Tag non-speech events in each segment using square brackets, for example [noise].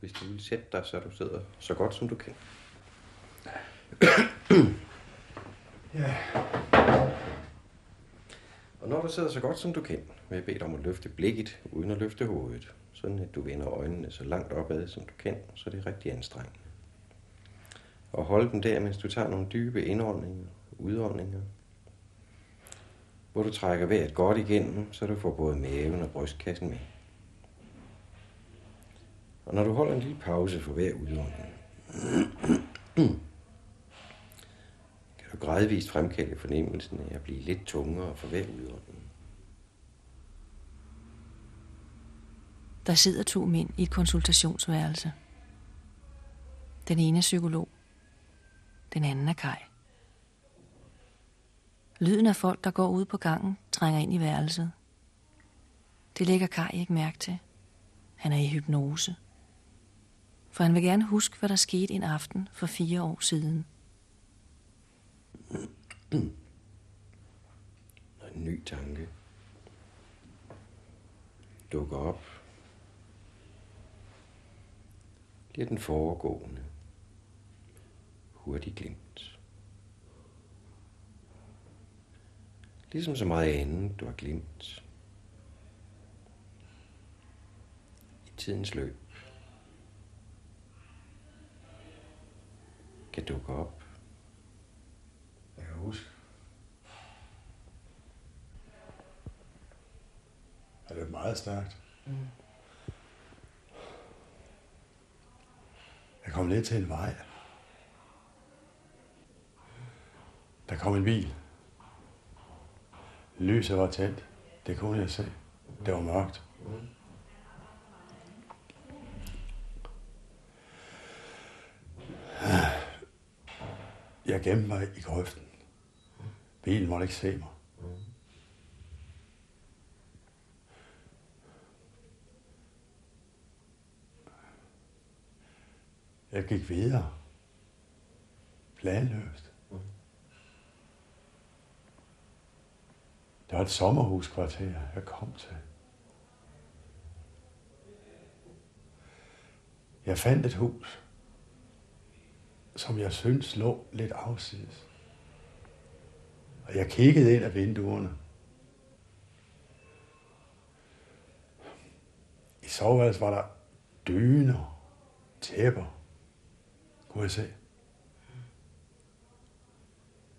hvis du vil sætte dig, så du sidder så godt som du kan. Ja. Og når du sidder så godt som du kan, vil jeg bede dig om at løfte blikket, uden at løfte hovedet. Sådan at du vender øjnene så langt opad, som du kan, så det er rigtig anstrengende. Og hold dem der, mens du tager nogle dybe indåndinger og udåndinger. Hvor du trækker vejret godt igennem, så du får både maven og brystkassen med. Og når du holder en lille pause for hver udånding, kan du gradvist fremkalde fornemmelsen af at blive lidt tungere for hver udånding. Der sidder to mænd i et konsultationsværelse. Den ene er psykolog. Den anden er Kai. Lyden af folk, der går ud på gangen, trænger ind i værelset. Det lægger Kai ikke mærke til. Han er i hypnose. For han vil gerne huske, hvad der skete en aften for fire år siden. Og en ny tanke dukker op. Det er den foregående. Hurtigt glemt. Ligesom så meget andet, du har glemt. I tidens løb. Kan dukke op. Jeg kan huske. Er det meget stærkt? Mm. Jeg kom lidt til en vej. Der kom en bil. Lyset var tændt. Det kunne jeg se. Det var mørkt. Jeg gemte mig i grøften. Bilen måtte ikke se mig. Jeg gik videre. Planløst. Det var et sommerhuskvarter, jeg kom til. Jeg fandt et hus, som jeg synes lå lidt afsides. Og jeg kiggede ind af vinduerne. I soveværelset var der dyner, tæpper, kunne jeg se.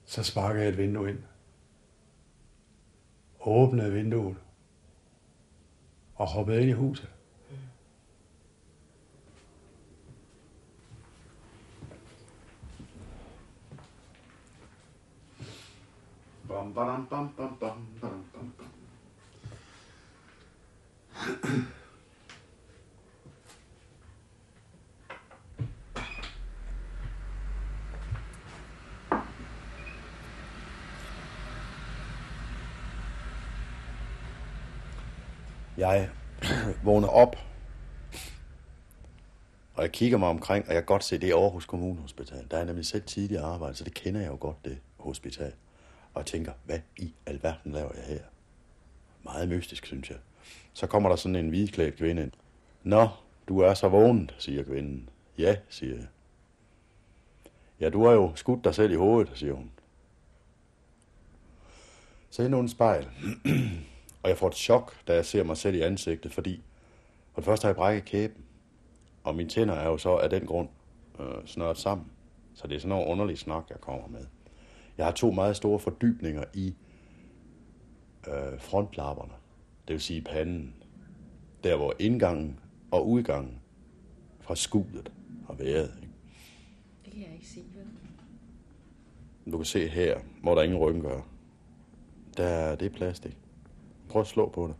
Så sparkede jeg et vindue ind. Åbnede vinduet. Og hoppede ind i huset. Bam, badam, bam, bam, bam, badam, bam, bam. Jeg [clears throat] vågner op, og jeg kigger mig omkring, og jeg kan godt se, det er Aarhus Kommunehospital. Der er nemlig selv tidligere arbejde, så det kender jeg jo godt, det hospital. Og tænker, hvad i alverden laver jeg her? Meget mystisk, synes jeg. Så kommer der sådan en hvidklædt kvinde ind. Nå, du er så vågen, siger kvinden. Ja, siger jeg. Ja, du har jo skudt dig selv i hovedet, siger hun. Så endnu en spejl. og jeg får et chok, da jeg ser mig selv i ansigtet, fordi for det første har jeg brækket kæben, og mine tænder er jo så af den grund øh, snøret sammen. Så det er sådan noget underlig snak, jeg kommer med. Jeg har to meget store fordybninger i øh, frontlapperne, det vil sige panden. Der hvor indgangen og udgangen fra skudet har været. Ikke? Det kan jeg ikke se, vel? Du kan se her, hvor der ingen ryggen gør. Der, det er plastik. Prøv at slå på det.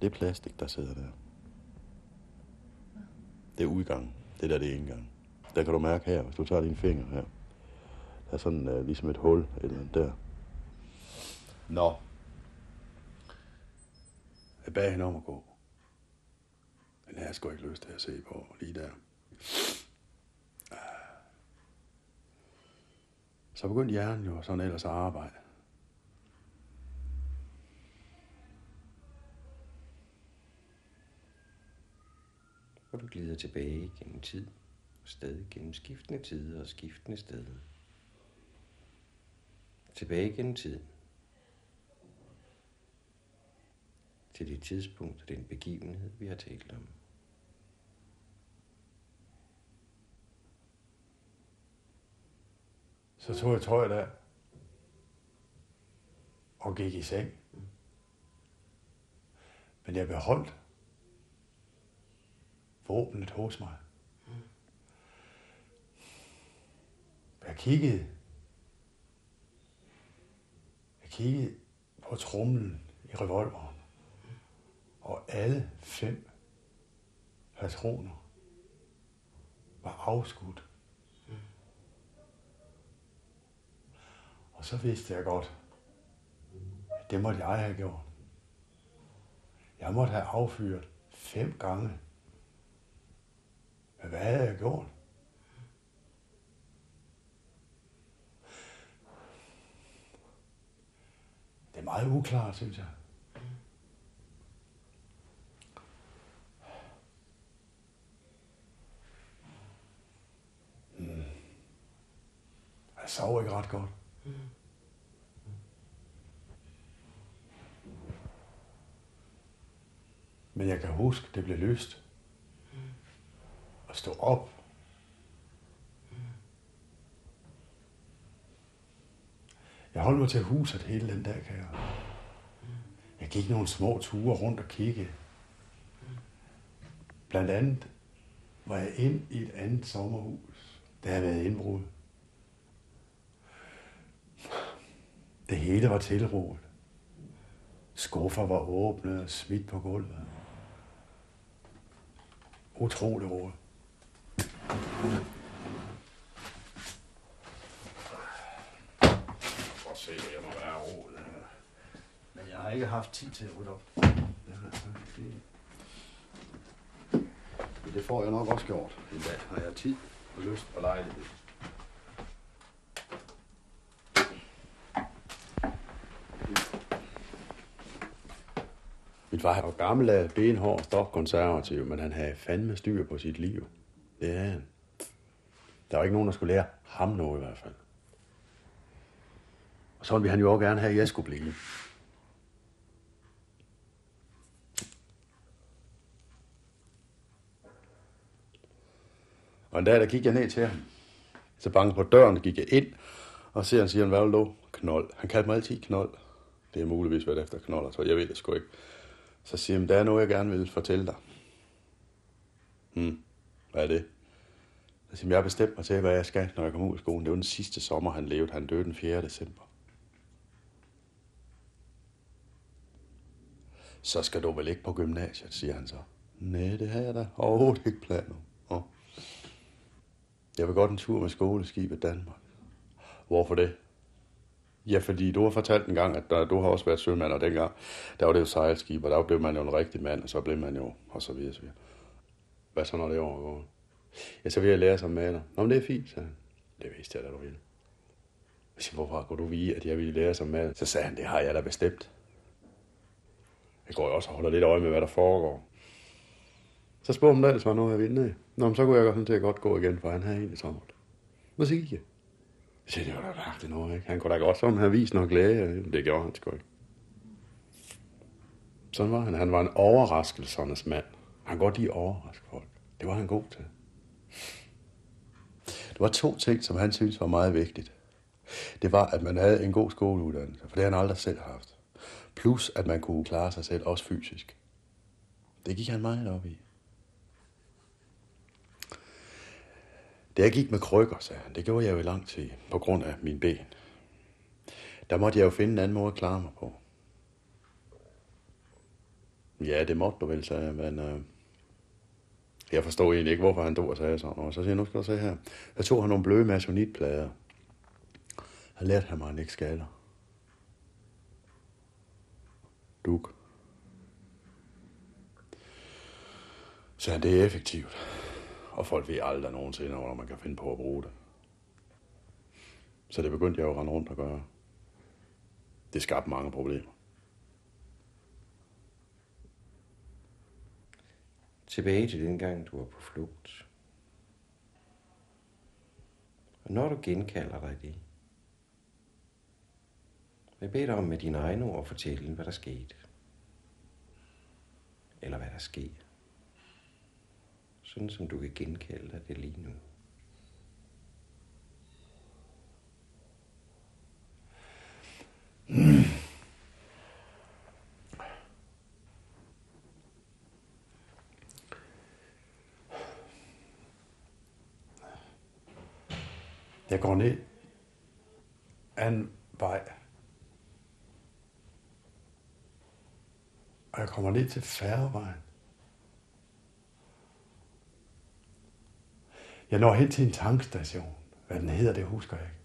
Det er plastik, der sidder der. Det er udgangen. Det der, det er indgangen. Der kan du mærke her, hvis du tager dine fingre her. Der er sådan uh, ligesom et hul eller andet der. Nå. Jeg bad hende om at gå. Men jeg har sgu ikke lyst til at se på lige der. Så begyndte hjernen jo sådan ellers at arbejde. Og du glider tilbage gennem tid og stadig gennem skiftende tider og skiftende steder. Tilbage gennem tiden. Til det tidspunkt og den begivenhed, vi har talt om. Så tog jeg tøjet af og gik i seng. Men jeg beholdt våbnet hos mig. Jeg kiggede. Jeg kiggede på trumlen i revolveren. Og alle fem patroner var afskudt. Og så vidste jeg godt, at det måtte jeg have gjort. Jeg måtte have affyret fem gange. Men hvad havde jeg gjort? Det er meget uklart, synes jeg. Mm. Jeg sover ikke ret godt. Men jeg kan huske, det blev løst. Og stå op. Jeg holdt mig til huset hele den dag, kan jeg. Jeg gik nogle små ture rundt og kiggede. Blandt andet var jeg ind i et andet sommerhus. Der havde været indbrud. Det hele var tilrådet. Skuffer var åbne og smidt på gulvet. Utrolig råd. For at se, at jeg må være rodet. Men jeg har ikke haft tid til at rydde op. Det får jeg nok også gjort en dag, når jeg har tid og lyst og lejlighed. Mit far var gammel af benhård stofkonservativ, men han havde fandme styr på sit liv. Det er han. Der var ikke nogen, der skulle lære ham noget i hvert fald. Og sådan ville han jo også gerne have, at jeg skulle blive. Og en dag, der gik jeg ned til ham. Så bange på døren, gik jeg ind, og ser han siger, han, hvad vil du? Knold. Han kaldte mig altid knold. Det er muligvis været efter knold, så jeg ved det sgu ikke. Så siger han, der er noget, jeg gerne vil fortælle dig. Hmm, hvad er det? Så siger han, jeg har bestemt mig til, hvad jeg skal, når jeg kommer ud af skolen. Det var den sidste sommer, han levede. Han døde den 4. december. Så skal du vel ikke på gymnasiet, siger han så. Nej, det har jeg da overhovedet ikke planer om. Jeg vil godt en tur med skoleskibet Danmark. Hvorfor det? Ja, fordi du har fortalt en gang, at der, du har også været sømand, og dengang, der var det jo sejlskib, og der blev man jo en rigtig mand, og så blev man jo, og så videre, så videre. Hvad så, når det overgår? Ja, så vil jeg lære som maler. Nå, men det er fint, sagde han. Det vidste jeg da, du ville. Jeg siger, hvorfor kunne du vide, at jeg ville lære som maler? Så sagde han, det har jeg da bestemt. Jeg går jo også og holder lidt øje med, hvad der foregår. Så spurgte han, ellers var noget, jeg ville. Nå, men så kunne jeg godt til at godt gå igen, for han havde egentlig sommert. Og så gik jeg. Jeg sagde, det var da mærkeligt noget, ikke? Han kunne da godt som han vist nok glæde. Det gjorde han sgu ikke. Sådan var han. Han var en overraskelsernes mand. Han kunne godt lide overraske folk. Det var han god til. Der var to ting, som han syntes var meget vigtigt. Det var, at man havde en god skoleuddannelse, for det har han aldrig selv haft. Plus, at man kunne klare sig selv, også fysisk. Det gik han meget op i. Da jeg gik med krykker, sagde han, det gjorde jeg jo i lang tid, på grund af min ben. Der måtte jeg jo finde en anden måde at klare mig på. Ja, det måtte du vel, sagde jeg, men øh, jeg forstod egentlig ikke, hvorfor han dog og sagde sådan noget. Så siger jeg, nu skal du se her. Jeg tog han nogle bløde masonitplader. Han lærte han mig en ikke skaller. Duk. Så han, det er effektivt. Og folk ved aldrig nogensinde, hvor man kan finde på at bruge det. Så det begyndte jeg jo at rende rundt og gøre. Det skabte mange problemer. Tilbage til den gang, du var på flugt. Og når du genkalder dig det, jeg beder dig om med dine egne ord at fortælle, hvad der skete. Eller hvad der sker. Sådan som du kan genkalde dig det lige nu. Jeg går ned en vej. Og jeg kommer ned til færgevejen. Jeg når hen til en tankstation. Hvad den hedder, det husker jeg ikke.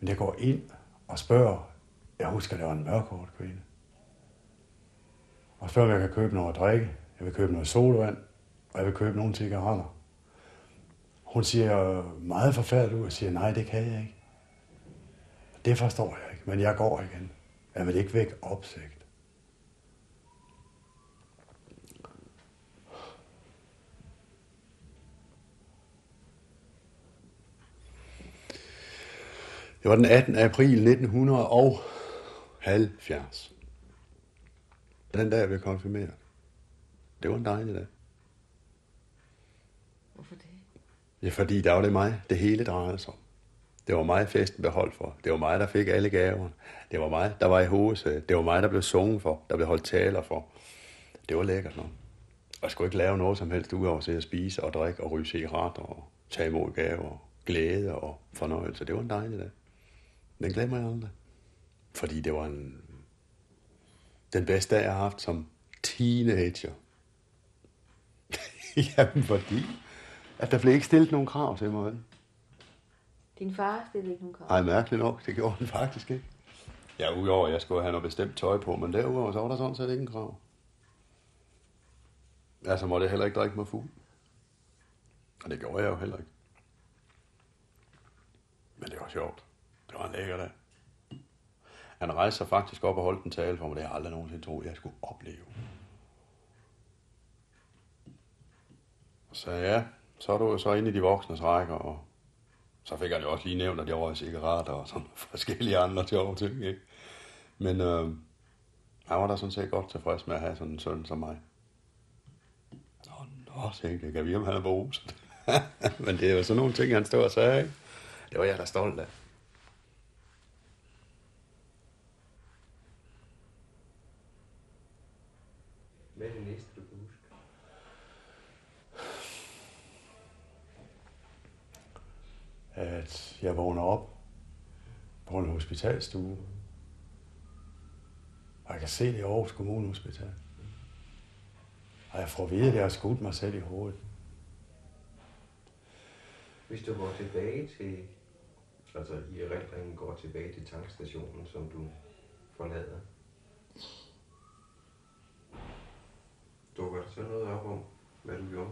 Men jeg går ind og spørger, jeg husker, det var en mørkhåret kvinde. Og spørger, om jeg kan købe noget at drikke. Jeg vil købe noget sodavand, og jeg vil købe nogle cigaretter. Hun siger meget forfærdeligt ud og siger, nej, det kan jeg ikke. Det forstår jeg ikke, men jeg går igen. Jeg vil ikke væk opsigt. Det var den 18. april 1970. Den dag, jeg blev konfirmeret. Det var en dejlig dag. Hvorfor det? Ja, fordi der var det mig, det hele drejede sig om. Det var mig, festen blev holdt for. Det var mig, der fik alle gaverne. Det var mig, der var i hovedsædet. Det var mig, der blev sunget for. Der blev holdt taler for. Det var lækkert nok. Og jeg skulle ikke lave noget som helst udover at spise og drikke og ryge cigaretter og tage imod gaver, glæde og fornøjelse. Det var en dejlig dag. Den glemmer jeg aldrig. Fordi det var en, den bedste dag, jeg har haft som teenager. [laughs] Jamen fordi, at der blev ikke stillet nogen krav til mig. vel? Din far stillede ikke nogen krav. Ej, mærkeligt nok, det gjorde han faktisk ikke. Ja, udover at jeg skulle have noget bestemt tøj på, men derudover så var der sådan set ikke en krav. Altså måtte jeg heller ikke drikke mig fuld. Og det gjorde jeg jo heller ikke. Men det var sjovt. Det var en lækker dag. Han rejste sig faktisk op og holdt en tale for mig. Det har jeg aldrig nogensinde troet, jeg skulle opleve. Og Så ja, så er du jo så inde i de voksnes rækker, og så fik han jo også lige nævnt, at jeg røg cigaretter og sådan [laughs] forskellige andre sjove ting, ikke? Men øh, han var da sådan set godt tilfreds med at have sådan en søn som mig. Nå, nå, tænkte jeg, kan vi om han er beruset. Men det er jo sådan nogle ting, han stod og sagde, ikke? Det var jeg da stolt af. Hvad er det næste, du kan huske? At jeg vågner op på en hospitalstue. Og jeg kan se det i Aarhus Kommune Hospital. Og jeg får at vide, at jeg har skudt mig selv i hovedet. Hvis du går tilbage til, altså i erindringen går tilbage til tankstationen, som du forlader, dukker der så noget op om, hvad du gjorde?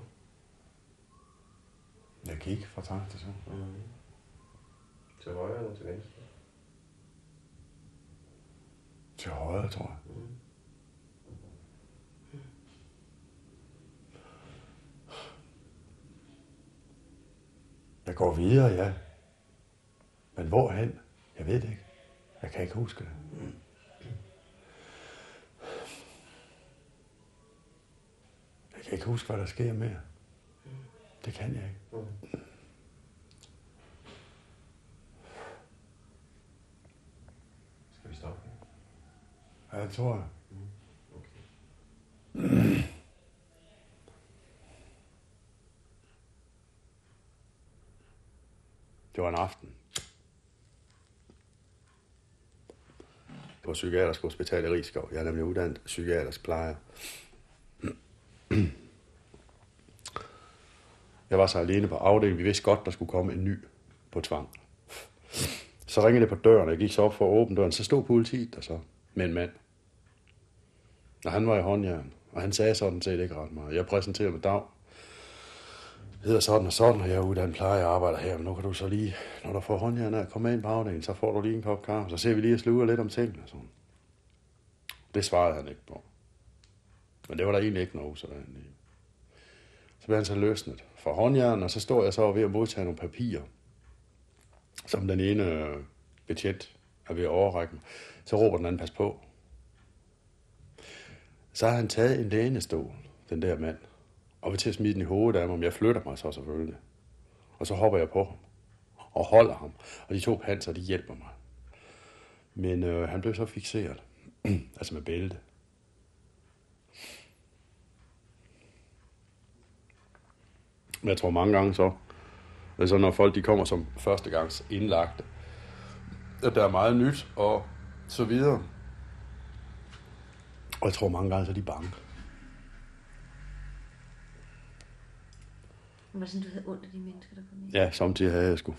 Jeg gik fra tankstationen. Mm. Til højre eller til venstre? Til højre, tror jeg. Mm. Jeg går videre, ja. Men hvorhen? Jeg ved det ikke. Jeg kan ikke huske det. Jeg kan ikke huske, hvad der sker mere. Det kan jeg ikke. Mm. Skal vi stoppe? Ja, det tror jeg. Okay. Det var en aften. På Psykiatrisk Hospital i Rigskov. Jeg er nemlig uddannet psykiatrisk plejer. Jeg var så alene på afdelingen. Vi vidste godt, der skulle komme en ny på tvang. Så ringede det på døren, og jeg gik så op for at åbne døren. Så stod politiet der så med en mand. Og han var i håndjern, og han sagde sådan set ikke ret meget. Jeg præsenterer med dag. hedder sådan og sådan, og jeg er uddannet pleje og arbejder her, men nu kan du så lige, når du får håndjern af, komme ind på afdelingen, så får du lige en kop kaffe, så ser vi lige at sluge lidt om tingene. Sådan. Det svarede han ikke på. Men det var der egentlig ikke noget usædvanligt i. Så blev han så løsnet fra håndjern, og så står jeg så ved at modtage nogle papirer, som den ene øh, betjent er ved at overrække mig. Så råber den anden, pas på. Så har han taget en lænestol, den der mand, og vil til at smide den i hovedet af mig, om jeg flytter mig så selvfølgelig. Og så hopper jeg på ham og holder ham, og de to panser, de hjælper mig. Men øh, han blev så fixeret, [clears throat] altså med bælte. Men jeg tror mange gange så, altså når folk de kommer som førstegangs indlagte, at der er meget nyt og så videre. Og jeg tror mange gange, så er de bange. Var det sådan, du havde ondt af de mennesker, der kom ind? Ja, samtidig havde jeg sgu.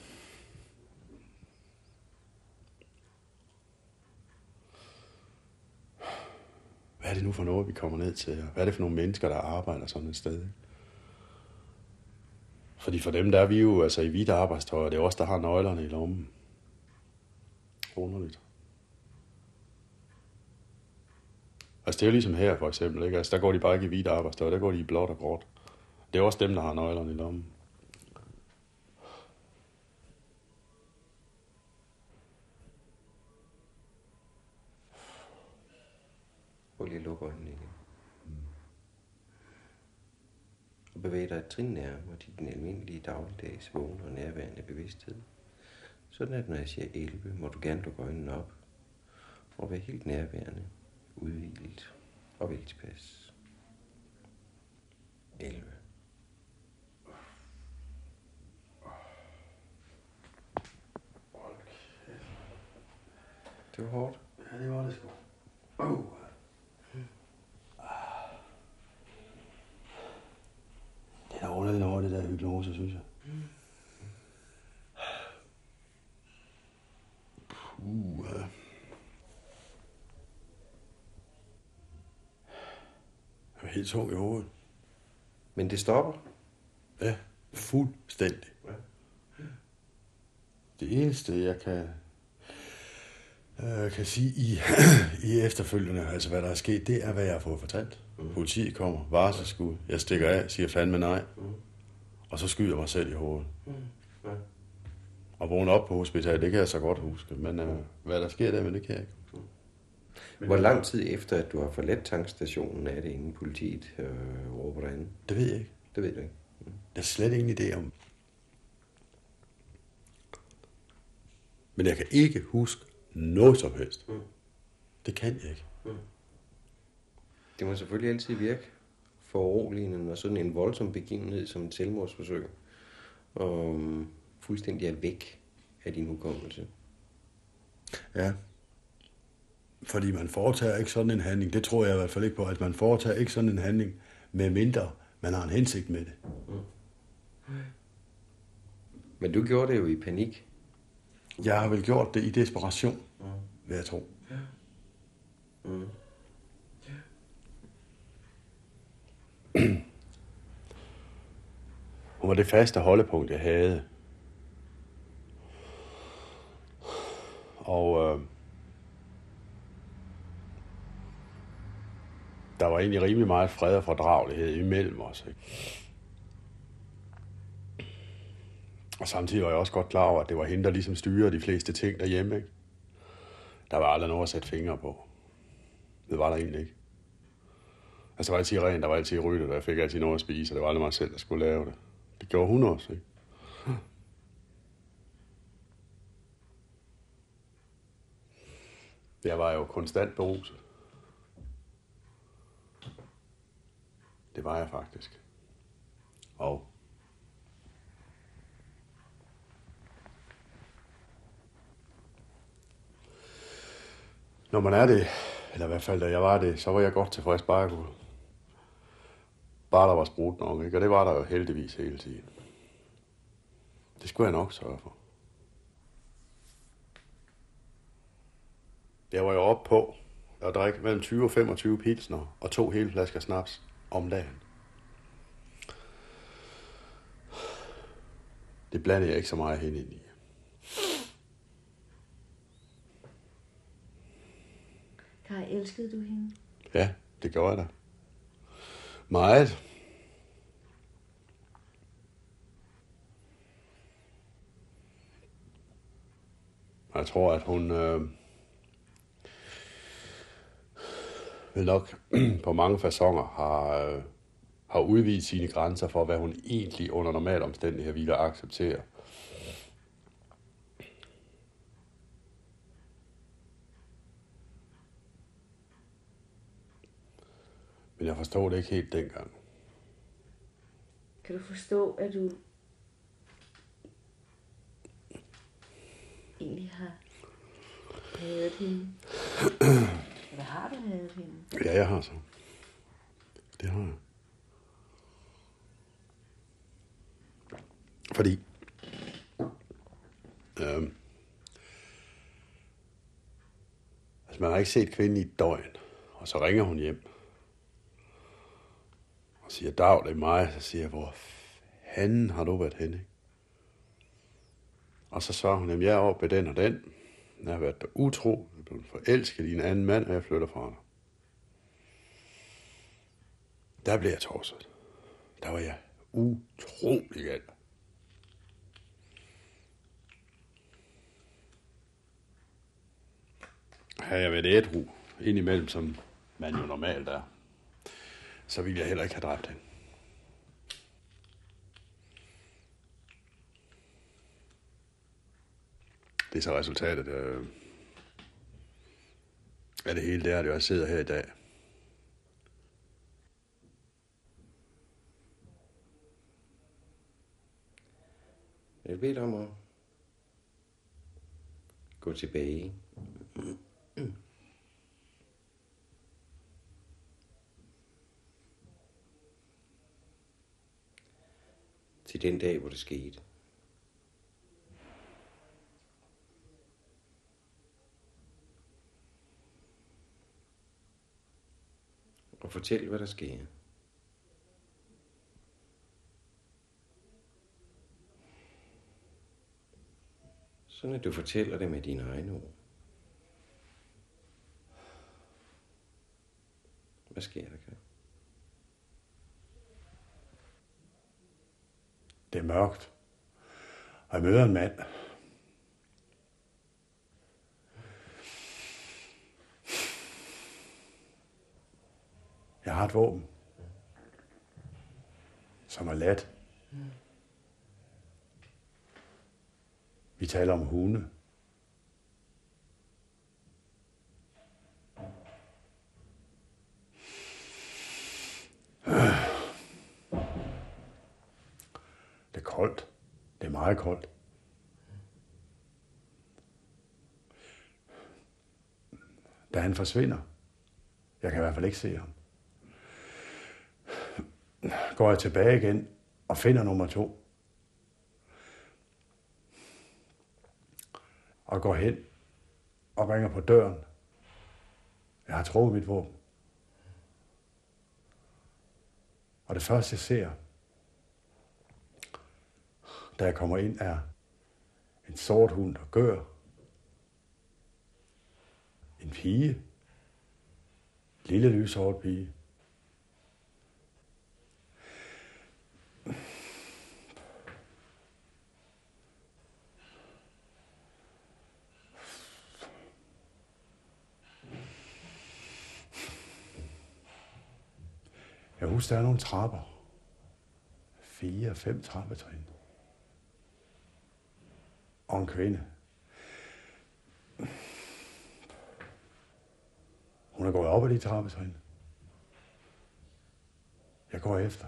Hvad er det nu for noget, vi kommer ned til? Hvad er det for nogle mennesker, der arbejder sådan et sted? Fordi for dem, der er vi jo altså i hvidt arbejdstøj, og det er os, der har nøglerne i lommen. Underligt. Altså det er jo ligesom her for eksempel, ikke? Altså der går de bare ikke i hvidt arbejdstøj, der går de i blåt og gråt. Det er også dem, der har nøglerne i lommen. Prøv lige at lukke øjnene igen. Og bevæg dig et trin nærmere til din almindelige dagligdags vågne og nærværende bevidsthed. Sådan at når jeg siger 11, må du gerne lukke øjnene op og være helt nærværende, udvilet og vel tilpas. 11. Det var hårdt. Ja, det var det sgu. Oh. Det er da underligt over det der hypnose, synes jeg. Puh, ja. Jeg er helt tung i hovedet. Men det stopper. Ja, fuldstændig. Det eneste, jeg kan, øh, kan sige i, [clears throat] i efterfølgende, altså hvad der er sket, det er, hvad jeg har fået fortalt. Mm. Politiet kommer, varselsskud, jeg stikker af, siger fandme nej, mm. og så skyder jeg mig selv i hovedet. Mm. Ja. Og vågne op på hospitalet, det kan jeg så godt huske, men øh, hvad der sker der, men det kan jeg ikke. Men Hvor lang tid efter, at du har forladt tankstationen, er det inden politiet øh, råber dig ind? Det ved jeg ikke. Det ved du ikke. Der er slet ingen idé om. Men jeg kan ikke huske noget som helst. Mm. Det kan jeg ikke. Det må selvfølgelig altid virke foruroligende, når sådan en voldsom begivenhed som et selvmordsforsøg og um, fuldstændig er væk af din hukommelse. Ja. Fordi man foretager ikke sådan en handling. Det tror jeg i hvert fald ikke på, at man foretager ikke sådan en handling, med mindre man har en hensigt med det. Men du gjorde det jo i panik. Jeg har vel gjort det i desperation, vil jeg tro. Mm. Hun var det faste holdepunkt, jeg havde. Og øh, der var egentlig rimelig meget fred og fordragelighed imellem os. Ikke? Og samtidig var jeg også godt klar over, at det var hende, der ligesom styrede de fleste ting derhjemme. Ikke? Der var aldrig noget at sætte fingre på. Det var der egentlig ikke. Altså, der var altid rent, der var altid ryddet, og jeg fik altid noget at spise, og det var aldrig mig selv, der skulle lave det. Det gjorde hun også, ikke? Jeg var jo konstant beruset. Det var jeg faktisk. Og når man er det, eller i hvert fald da jeg var det, så var jeg godt tilfreds bare jeg kunne. Bare der var sprudt nok, ikke? Og det var der jo heldigvis hele tiden. Det skulle jeg nok sørge for. Jeg var jo oppe på at drikke mellem 20 og 25 pilsner og to hele flasker snaps om dagen. Det blander jeg ikke så meget hen ind i. Kaj, elskede du hende? Ja, det gjorde jeg da. Meget. Jeg tror, at hun... Øh nok [clears throat] på mange fasonger har, øh, har udvidet sine grænser for, hvad hun egentlig under normale omstændigheder ville acceptere. Men jeg forstod det ikke helt dengang. Kan du forstå, at du egentlig har hadet hende? [clears throat] Hvad har du hadet hende? Ja, jeg har så. Det har jeg. Fordi... Øhm, altså, man har ikke set kvinden i et døgn, og så ringer hun hjem. Og siger, Dag, det er mig. Så siger jeg, hvor fanden har du været henne? Og så svarer hun, jamen jeg er oppe ved den og den. Jeg har været utro, jeg er blevet forelsket i en anden mand, og jeg flytter fra dig. Der blev jeg torset. Der var jeg utrolig gal. Havde jeg været ædru indimellem, som man jo normalt er, så ville jeg heller ikke have dræbt hende. Det er så resultatet øh, af det hele, det er, at jeg sidder her i dag. Jeg vil bede dig om at gå tilbage. Til den dag, hvor det skete. Og fortæl, hvad der sker. Sådan at du fortæller det med dine egne ord. Hvad sker der, kan? Det er mørkt. Og jeg møder en mand. Jeg har et våben, som er let. Vi taler om hunde. Det er koldt. Det er meget koldt. Da han forsvinder, jeg kan i hvert fald ikke se ham, går jeg tilbage igen og finder nummer to. Og går hen og ringer på døren. Jeg har trukket mit våben. Og det første, jeg ser, da jeg kommer ind, er en sort hund, der gør. En pige. Lille lyshåret pige. Huske, der er nogle trapper. Fire, fem trappetrin. Og en kvinde. Hun er gået op ad de trappetrin. Jeg går efter.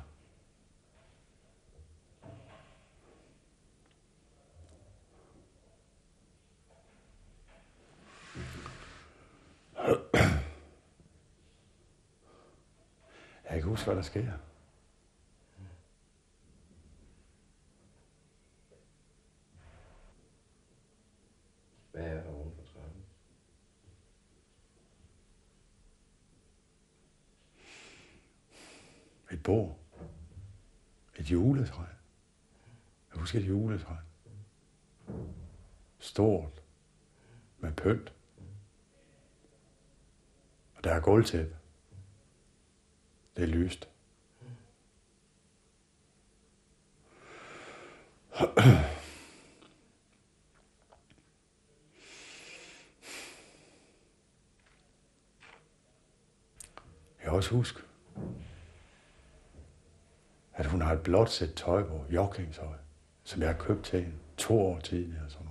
Jeg kan huske, hvad der sker. Hvad er der oven på trappen? Et bord. Et juletræ. Jeg husker et juletræ. Stort. Med pynt. Og der er gulvtæppe. Det er løst. Jeg også husk, at hun har et blåt sæt tøj på, joggingtøj, som jeg har købt til hende to år tidligere. Sådan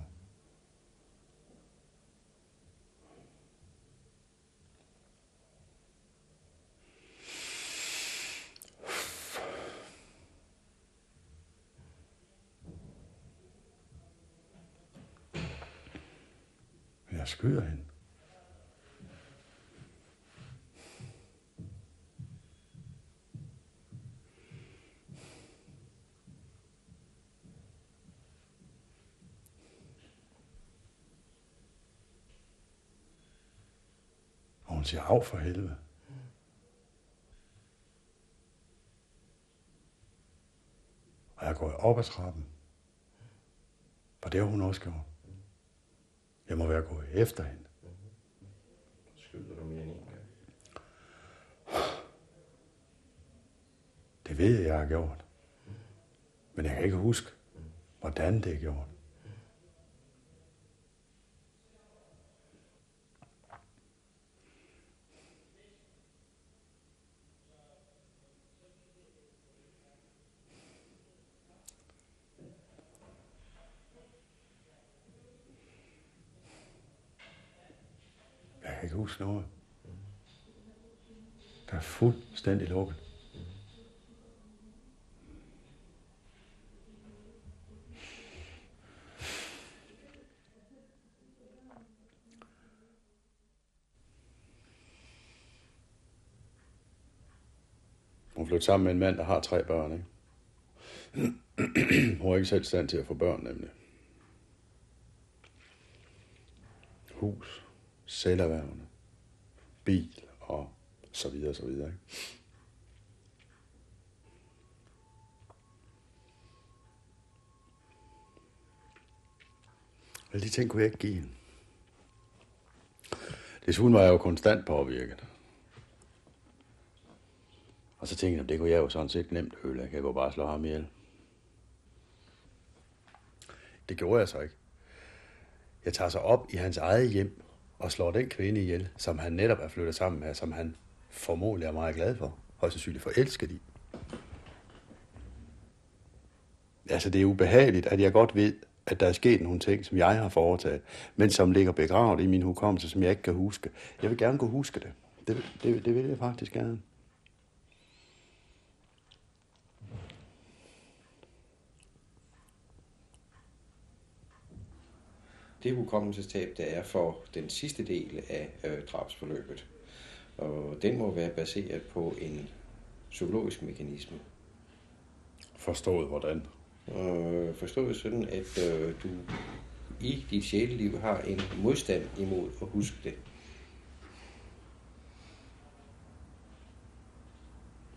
siger, af for helvede. Og jeg går op ad trappen. For det har hun også gjort. Jeg må være gået efter hende. Skyder du mere end en gang? Det ved jeg, jeg har gjort. Men jeg kan ikke huske, hvordan det er gjort. Jeg nåde. Der er fuldstændig lukket. Hun flyttede sammen med en mand, der har tre børn, ikke? Hun er ikke selv stand til at få børn, nemlig. Hus, selverværende, bil og så videre, så videre, ikke? Alle de ting kunne jeg ikke give hende. Desuden var jeg jo konstant påvirket. Og så tænkte jeg, det kunne jeg jo sådan set nemt ødelægge. Jeg kan jo bare slå ham ihjel. Det gjorde jeg så ikke. Jeg tager sig op i hans eget hjem og slår den kvinde ihjel, som han netop er flyttet sammen med, som han formodentlig er meget glad for. Højst sandsynligt forelsket i. Altså, det er ubehageligt, at jeg godt ved, at der er sket nogle ting, som jeg har foretaget, men som ligger begravet i min hukommelse, som jeg ikke kan huske. Jeg vil gerne kunne huske det. Det, det, det vil jeg faktisk gerne. Det hukommelsestab, der er for den sidste del af øh, drabsforløbet. Og den må være baseret på en psykologisk mekanisme. Forstået hvordan? Og forstået sådan, at øh, du i dit sjæleliv har en modstand imod at huske det.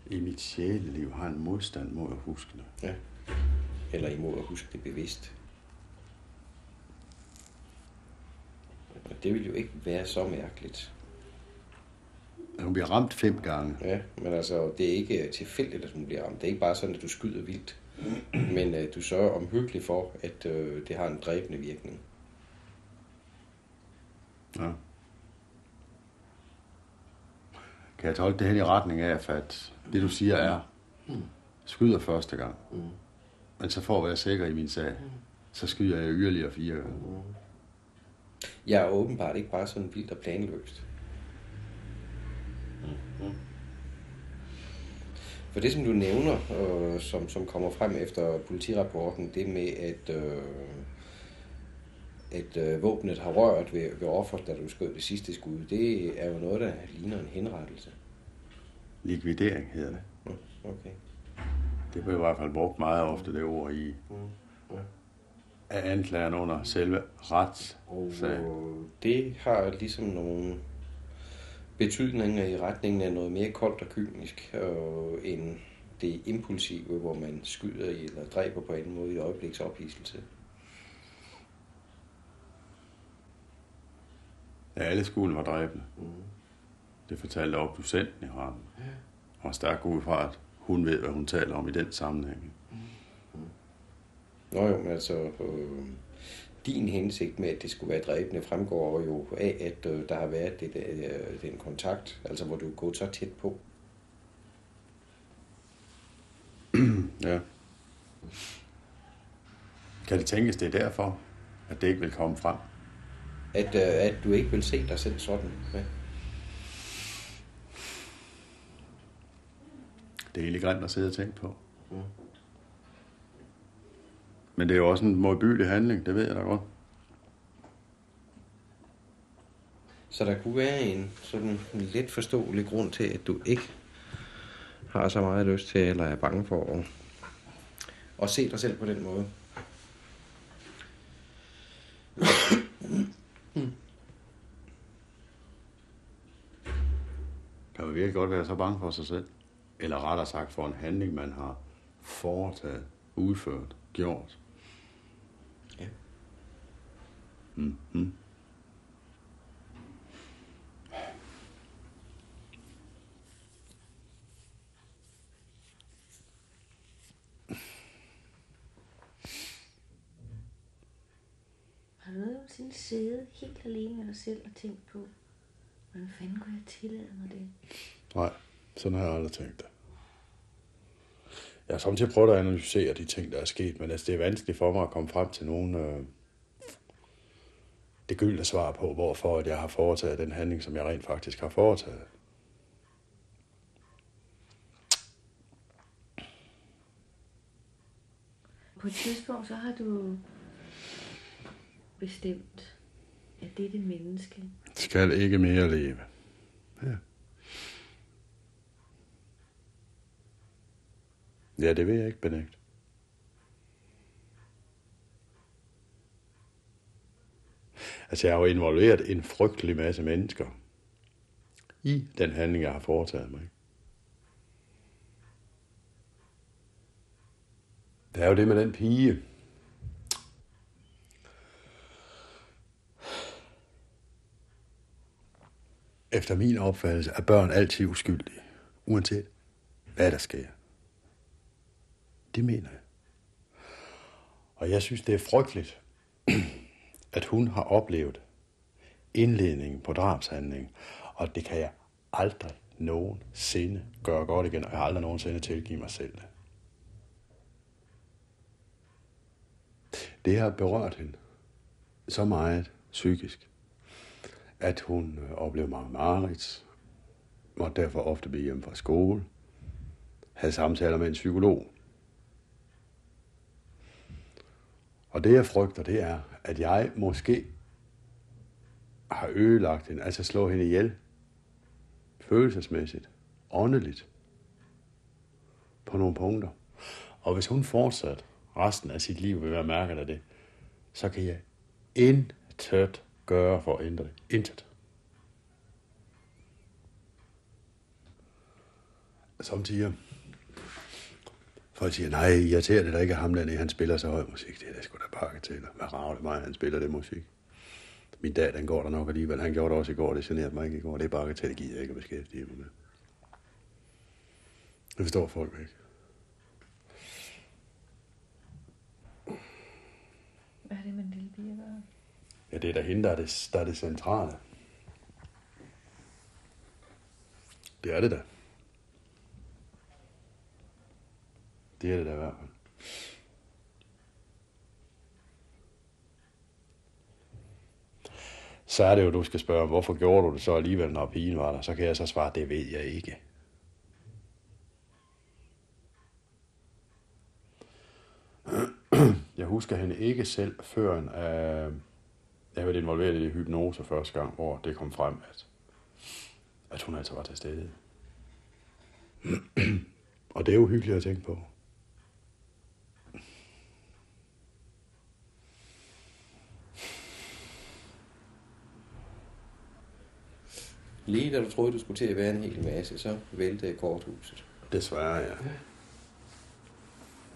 I mit sjæleliv har en modstand mod at huske det. Ja. Eller imod at huske det bevidst. Og det vil jo ikke være så mærkeligt. At hun bliver ramt fem gange. Ja, men altså, det er ikke tilfældigt, at hun bliver ramt. Det er ikke bare sådan, at du skyder vildt. [clears throat] Men uh, du sørger omhyggeligt for, at uh, det har en dræbende virkning. Ja. Kan jeg tolke det hen i retning af, at det du siger er, skyder første gang, men så for at være sikker i min sag, så skyder jeg yderligere fire gange. Jeg er åbenbart ikke bare sådan vildt og planløst. For det, som du nævner, øh, som, som kommer frem efter politirapporten, det med, at, øh, at øh, våbnet har rørt ved, ved offeret, da du skød det sidste skud, det er jo noget, der ligner en henrettelse. Likvidering hedder det. Okay. Det blev i hvert fald brugt meget ofte, det ord i Ja. Af anklageren under selve Og retssagen. øh, det har ligesom nogle betydninger i retningen af noget mere koldt og kynisk, øh, end det impulsive, hvor man skyder i eller dræber på anden måde i øjebliks ophidselse. Ja, alle skolen var dræbende. Mm. Det fortalte obducenten i retten. Og var stærkt ud fra, at hun ved, hvad hun taler om i den sammenhæng. Nå jo, men altså, øh, din hensigt med, at det skulle være dræbende, fremgår jo af, at øh, der har været det, øh, den kontakt, altså hvor du er gået så tæt på. [clears throat] ja. Kan det tænkes, det er derfor, at det ikke vil komme frem? At, øh, at du ikke vil se dig selv sådan? Ja. Det er egentlig grimt at sidde og tænke på. Mm. Men det er jo også en modbydelig handling, det ved jeg da godt. Så der kunne være en sådan en lidt forståelig grund til, at du ikke har så meget lyst til, eller er bange for at, at se dig selv på den måde. Kan man virkelig godt være så bange for sig selv? Eller rettere sagt for en handling, man har foretaget, udført, gjort. Ja. Mm-hmm. Har du nogensinde siddet helt alene med dig selv og tænkt på, hvordan fanden kunne jeg tillade mig det? Nej, sådan har jeg aldrig tænkt det. Jeg har samtidig prøvet at analysere de ting, der er sket, men altså, det er vanskeligt for mig at komme frem til nogen øh, det gyldne svar på, hvorfor at jeg har foretaget den handling, som jeg rent faktisk har foretaget. På et tidspunkt, så har du bestemt, at dette menneske Skal ikke mere leve. Ja. Ja, det vil jeg ikke benægte. Altså, jeg har jo involveret en frygtelig masse mennesker i den handling, jeg har foretaget mig. Det er jo det med den pige. Efter min opfattelse er børn altid uskyldige, uanset hvad der sker. Det mener jeg. Og jeg synes, det er frygteligt, at hun har oplevet indledningen på drabshandlingen, og det kan jeg aldrig nogensinde gøre godt igen, og jeg har aldrig nogensinde tilgive mig selv det. Det har berørt hende så meget psykisk, at hun øh, oplevede mange mareridt, og derfor ofte blive hjemme fra skole, havde samtaler med en psykolog. Og det jeg frygter, det er, at jeg måske har ødelagt hende, altså slå hende ihjel, følelsesmæssigt, åndeligt, på nogle punkter. Og hvis hun fortsat resten af sit liv vil være mærket af det, så kan jeg intet gøre for at ændre det. Intet. Samtidig folk siger, nej, irriterer det da ikke, at ham dernede, han spiller så høj musik. Det er da sgu da pakke til. Hvad rager det mig, han spiller det musik? Min dag, den går der nok alligevel. Han gjorde det også i går, det generede mig ikke i går. Det er bare til, det gider jeg ikke at beskæftige mig med. Det forstår folk ikke. Hvad er det med lille pige? Ja, det er da hende, der er det, der er det centrale. Det er det da. Det er det da i hvert fald. Så er det jo, du skal spørge, hvorfor gjorde du det så alligevel, når pigen var der? Så kan jeg så svare, det ved jeg ikke. Jeg husker hende ikke selv, før en, øh, jeg var involveret i hypnose første gang, hvor det kom frem, at, at hun altså var til stede. [clears throat] Og det er jo hyggeligt at tænke på. Lige da du troede, du skulle til at være en hel masse, så væltede korthuset. Desværre, ja.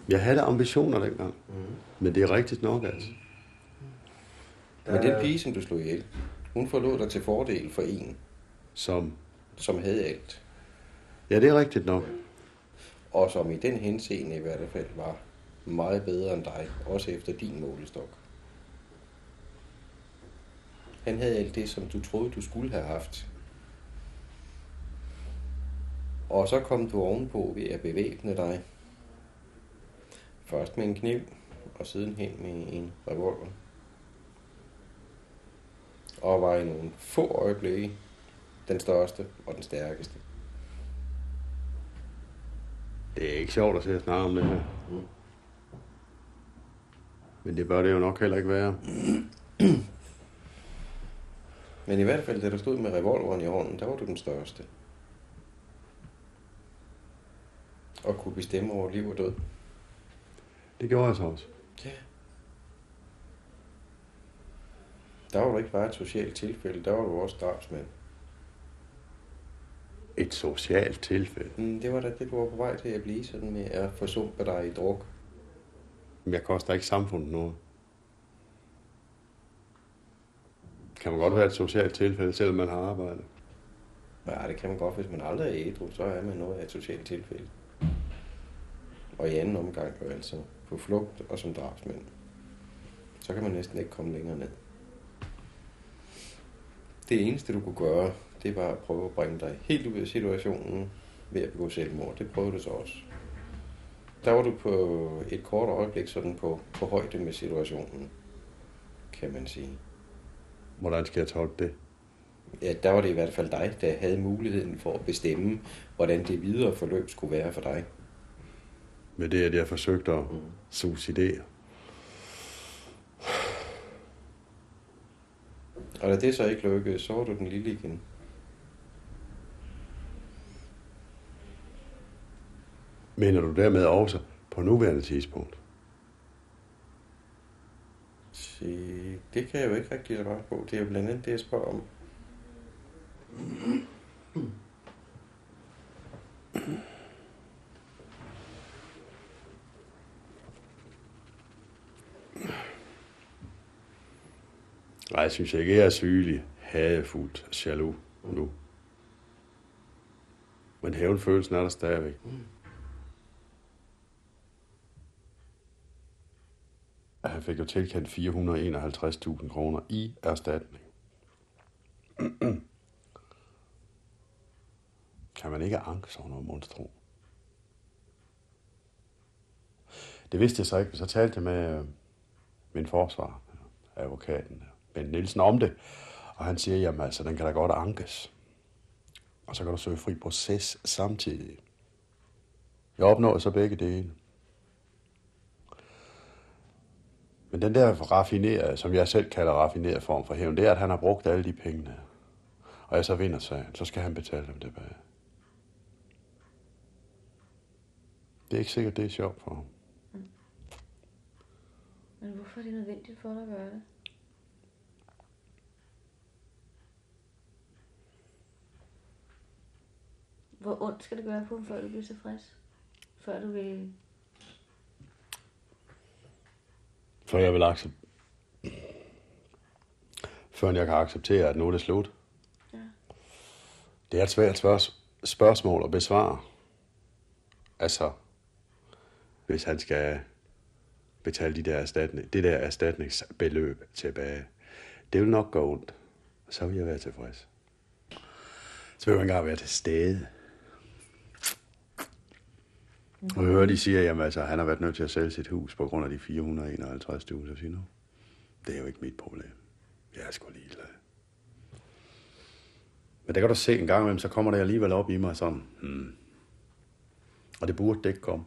Jeg havde ambitioner dengang, mm. men det er rigtigt nok, altså. Men den pige, som du slog ihjel, hun forlod dig til fordel for en, Som, som havde alt. ja, det er rigtigt nok. Og som i den henseende i hvert fald var meget bedre end dig, også efter din målestok. Han havde alt det, som du troede, du skulle have haft. Og så kom du ovenpå ved at bevæbne dig Først med en kniv, og sidenhen med en revolver. Og var i nogle få øjeblikke den største og den stærkeste. Det er ikke sjovt at se at snakke om det her. Men det bør det jo nok heller ikke være. Men i hvert fald, da du stod med revolveren i hånden, der var du den største. Og kunne bestemme over liv og død. Det gjorde jeg så også. Ja. Der var du ikke bare et socialt tilfælde, der var du også drabsmand. Et socialt tilfælde. Mm, det var da det, du var på vej til at blive sådan med at forsumpe dig i druk. Men jeg koster ikke samfundet noget. Kan man godt være et socialt tilfælde, selvom man har arbejdet. Ja, det kan man godt, hvis man aldrig er ædru, så er man noget af et socialt tilfælde. Og i anden omgang jo altså på flugt og som drabsmænd. Så kan man næsten ikke komme længere ned. Det eneste, du kunne gøre, det var at prøve at bringe dig helt ud af situationen ved at begå selvmord. Det prøvede du så også. Der var du på et kort øjeblik sådan på, på højde med situationen, kan man sige. Hvordan skal jeg tolke det? Ja, der var det i hvert fald dig, der havde muligheden for at bestemme, hvordan det videre forløb skulle være for dig. Med det, at jeg forsøgte at suicidere. Og da det så ikke lykkedes, så var du den lille igen. Mener du dermed også på nuværende tidspunkt? Det kan jeg jo ikke rigtig svare på. Det er jo blandt andet det, jeg spørger om. Nej, jeg synes ikke, jeg er sygelig, hadefuldt, jaloux nu. Men hævnfølelsen er der stadigvæk. Han fik jo tilkendt 451.000 kroner i erstatning. kan man ikke anke sådan noget monstro? Det vidste jeg så ikke, så talte jeg med øh, min forsvar, advokaten, Bent Nielsen, om det. Og han siger, jamen altså, den kan da godt ankes. Og så kan du søge fri proces samtidig. Jeg opnår så begge dele. Men den der raffinerede, som jeg selv kalder raffineret form for hævn, det er, at han har brugt alle de pengene. Og jeg så vinder sagen, så skal han betale dem tilbage. Det er ikke sikkert, det er sjovt for ham. Men hvorfor er det nødvendigt for dig at gøre det? Hvor ondt skal det gøre på ham, før du bliver tilfreds? Før du vil... Før jeg vil acceptere... Før jeg kan acceptere, at nu er det slut. Ja. Det er et svært spørg- spørgsmål at besvare. Altså, hvis han skal betale de der erstatning, det der erstatningsbeløb tilbage. Det vil nok gå ondt. Så vil jeg være tilfreds. Så vil jeg engang være til stede. Og jeg hører, de siger, at altså, han har været nødt til at sælge sit hus på grund af de 451.000. Så siger nu, det er jo ikke mit problem. Jeg er sgu ligeglad. Men der kan du se en gang imellem, så kommer det alligevel op i mig sådan, hmm. Og det burde det ikke komme.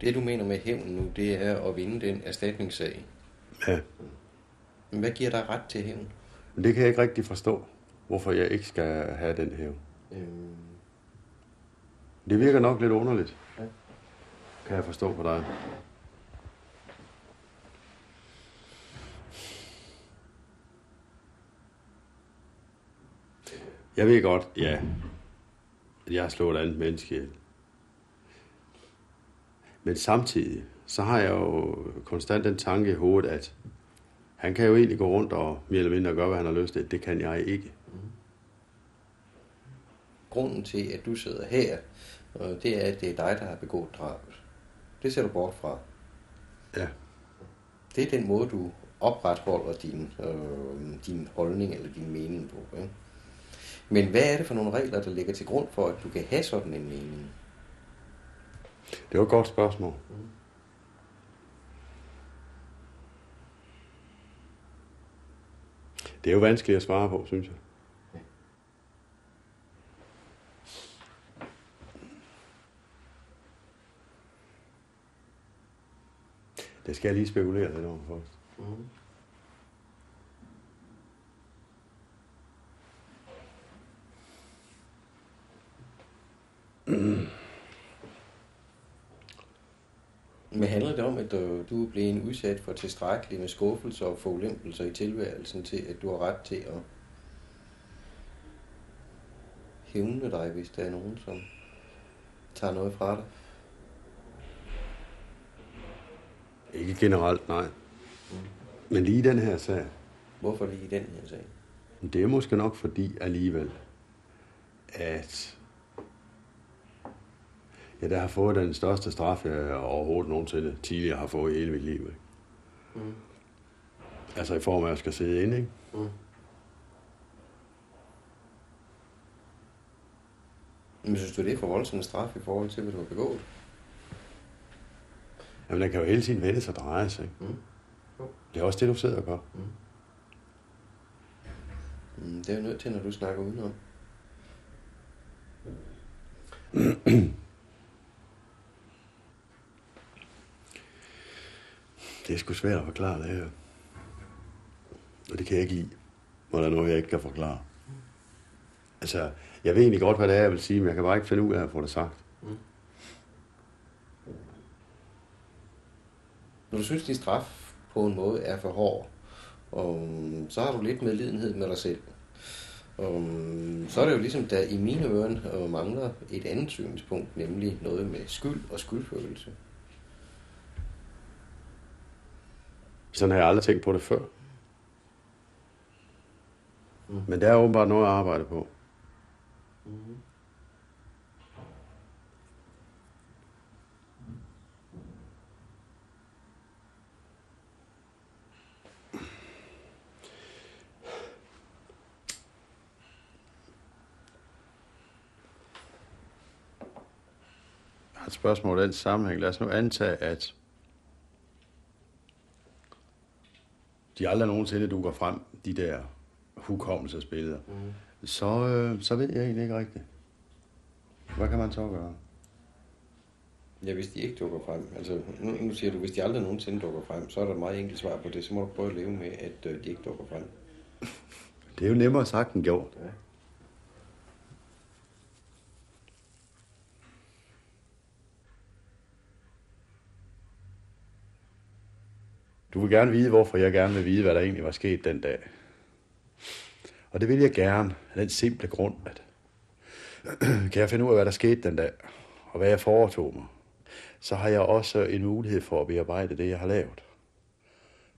Det, du mener med hævn nu, det er at vinde den erstatningssag. Ja, hvad giver dig ret til hævn? det kan jeg ikke rigtig forstå, hvorfor jeg ikke skal have den her. Øhm, Det virker nok lidt underligt. Ja. Kan jeg forstå på dig. Jeg ved godt, ja, at jeg har slået et andet menneske ihjel. Men samtidig, så har jeg jo konstant den tanke i hovedet, at han kan jo egentlig gå rundt og mere eller mindre gøre, hvad han har lyst til. Det kan jeg ikke. grunden til, at du sidder her, øh, det er, at det er dig, der har begået drabet. Det ser du bort fra. Ja. Det er den måde, du opretholder din øh, din holdning eller din mening på. Ikke? Men hvad er det for nogle regler, der ligger til grund for, at du kan have sådan en mening? Det var et godt spørgsmål. Det er jo vanskeligt at svare på, synes jeg. Det skal jeg lige spekulere lidt over først. Mm. Men handler det om, at du, er blevet udsat for tilstrækkeligt med skuffelser og forulempelser i tilværelsen til, at du har ret til at hævne dig, hvis der er nogen, som tager noget fra dig? Ikke generelt, nej. Men lige den her sag, Hvorfor lige den her sag? det er måske nok fordi alligevel, at jeg der har fået den største straf, jeg overhovedet nogensinde tidligere har fået i hele mit liv. Ikke? Mm. Altså i form af, at jeg skal sidde inde, ikke? Mm. Men synes du, det er for voldsom straf i forhold til, hvad du har begået? Jamen, den kan jo hele tiden vende sig og dreje sig, ikke? Mm. Det er også det, du sidder og gør. Mm, det er jo nødt til, når du snakker udenom. [clears throat] Det er sgu svært at forklare det her. Og det kan jeg ikke lide, når der er noget, jeg ikke kan forklare. Altså, jeg ved egentlig godt, hvad det er, jeg vil sige, men jeg kan bare ikke finde ud af at få det sagt. Når du synes, din straf på en måde er for hård, og mm, så har du lidt medlidenhed med dig selv. Og mm, så er det jo ligesom, der i mine ører øh, mangler et andet synspunkt, nemlig noget med skyld og skyldfølelse. Sådan har jeg aldrig tænkt på det før. Mm. Men der er åbenbart noget at arbejde på. Jeg har et spørgsmål i den sammenhæng. Lad os nu antage, at de aldrig nogensinde dukker frem, de der hukommelsesbilleder. Mm. Så, øh, så ved jeg egentlig ikke rigtigt. Hvad kan man så gøre? Ja, hvis de ikke dukker frem. Altså, nu, nu siger du, hvis de aldrig nogensinde dukker frem, så er der et meget enkelt svar på det. Så må du prøve at leve med, at øh, de ikke dukker frem. [laughs] Det er jo nemmere sagt end gjort. Ja. Du vil gerne vide, hvorfor jeg gerne vil vide, hvad der egentlig var sket den dag. Og det vil jeg gerne af den simple grund, at [clears throat] kan jeg finde ud af, hvad der skete den dag, og hvad jeg foretog mig, så har jeg også en mulighed for at bearbejde det, jeg har lavet.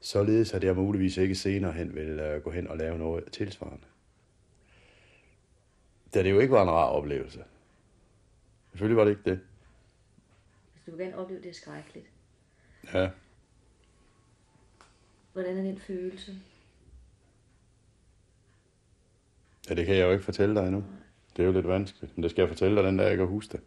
Således at jeg muligvis ikke senere hen vil øh, gå hen og lave noget tilsvarende. Da det jo ikke var en rar oplevelse. Selvfølgelig var det ikke det. Hvis du vil gerne opleve det skrækkeligt. Ja. Hvordan er den følelse? ja, det kan jeg jo ikke fortælle dig endnu. Det er jo lidt vanskeligt, men det skal jeg fortælle dig den dag, jeg kan huske det.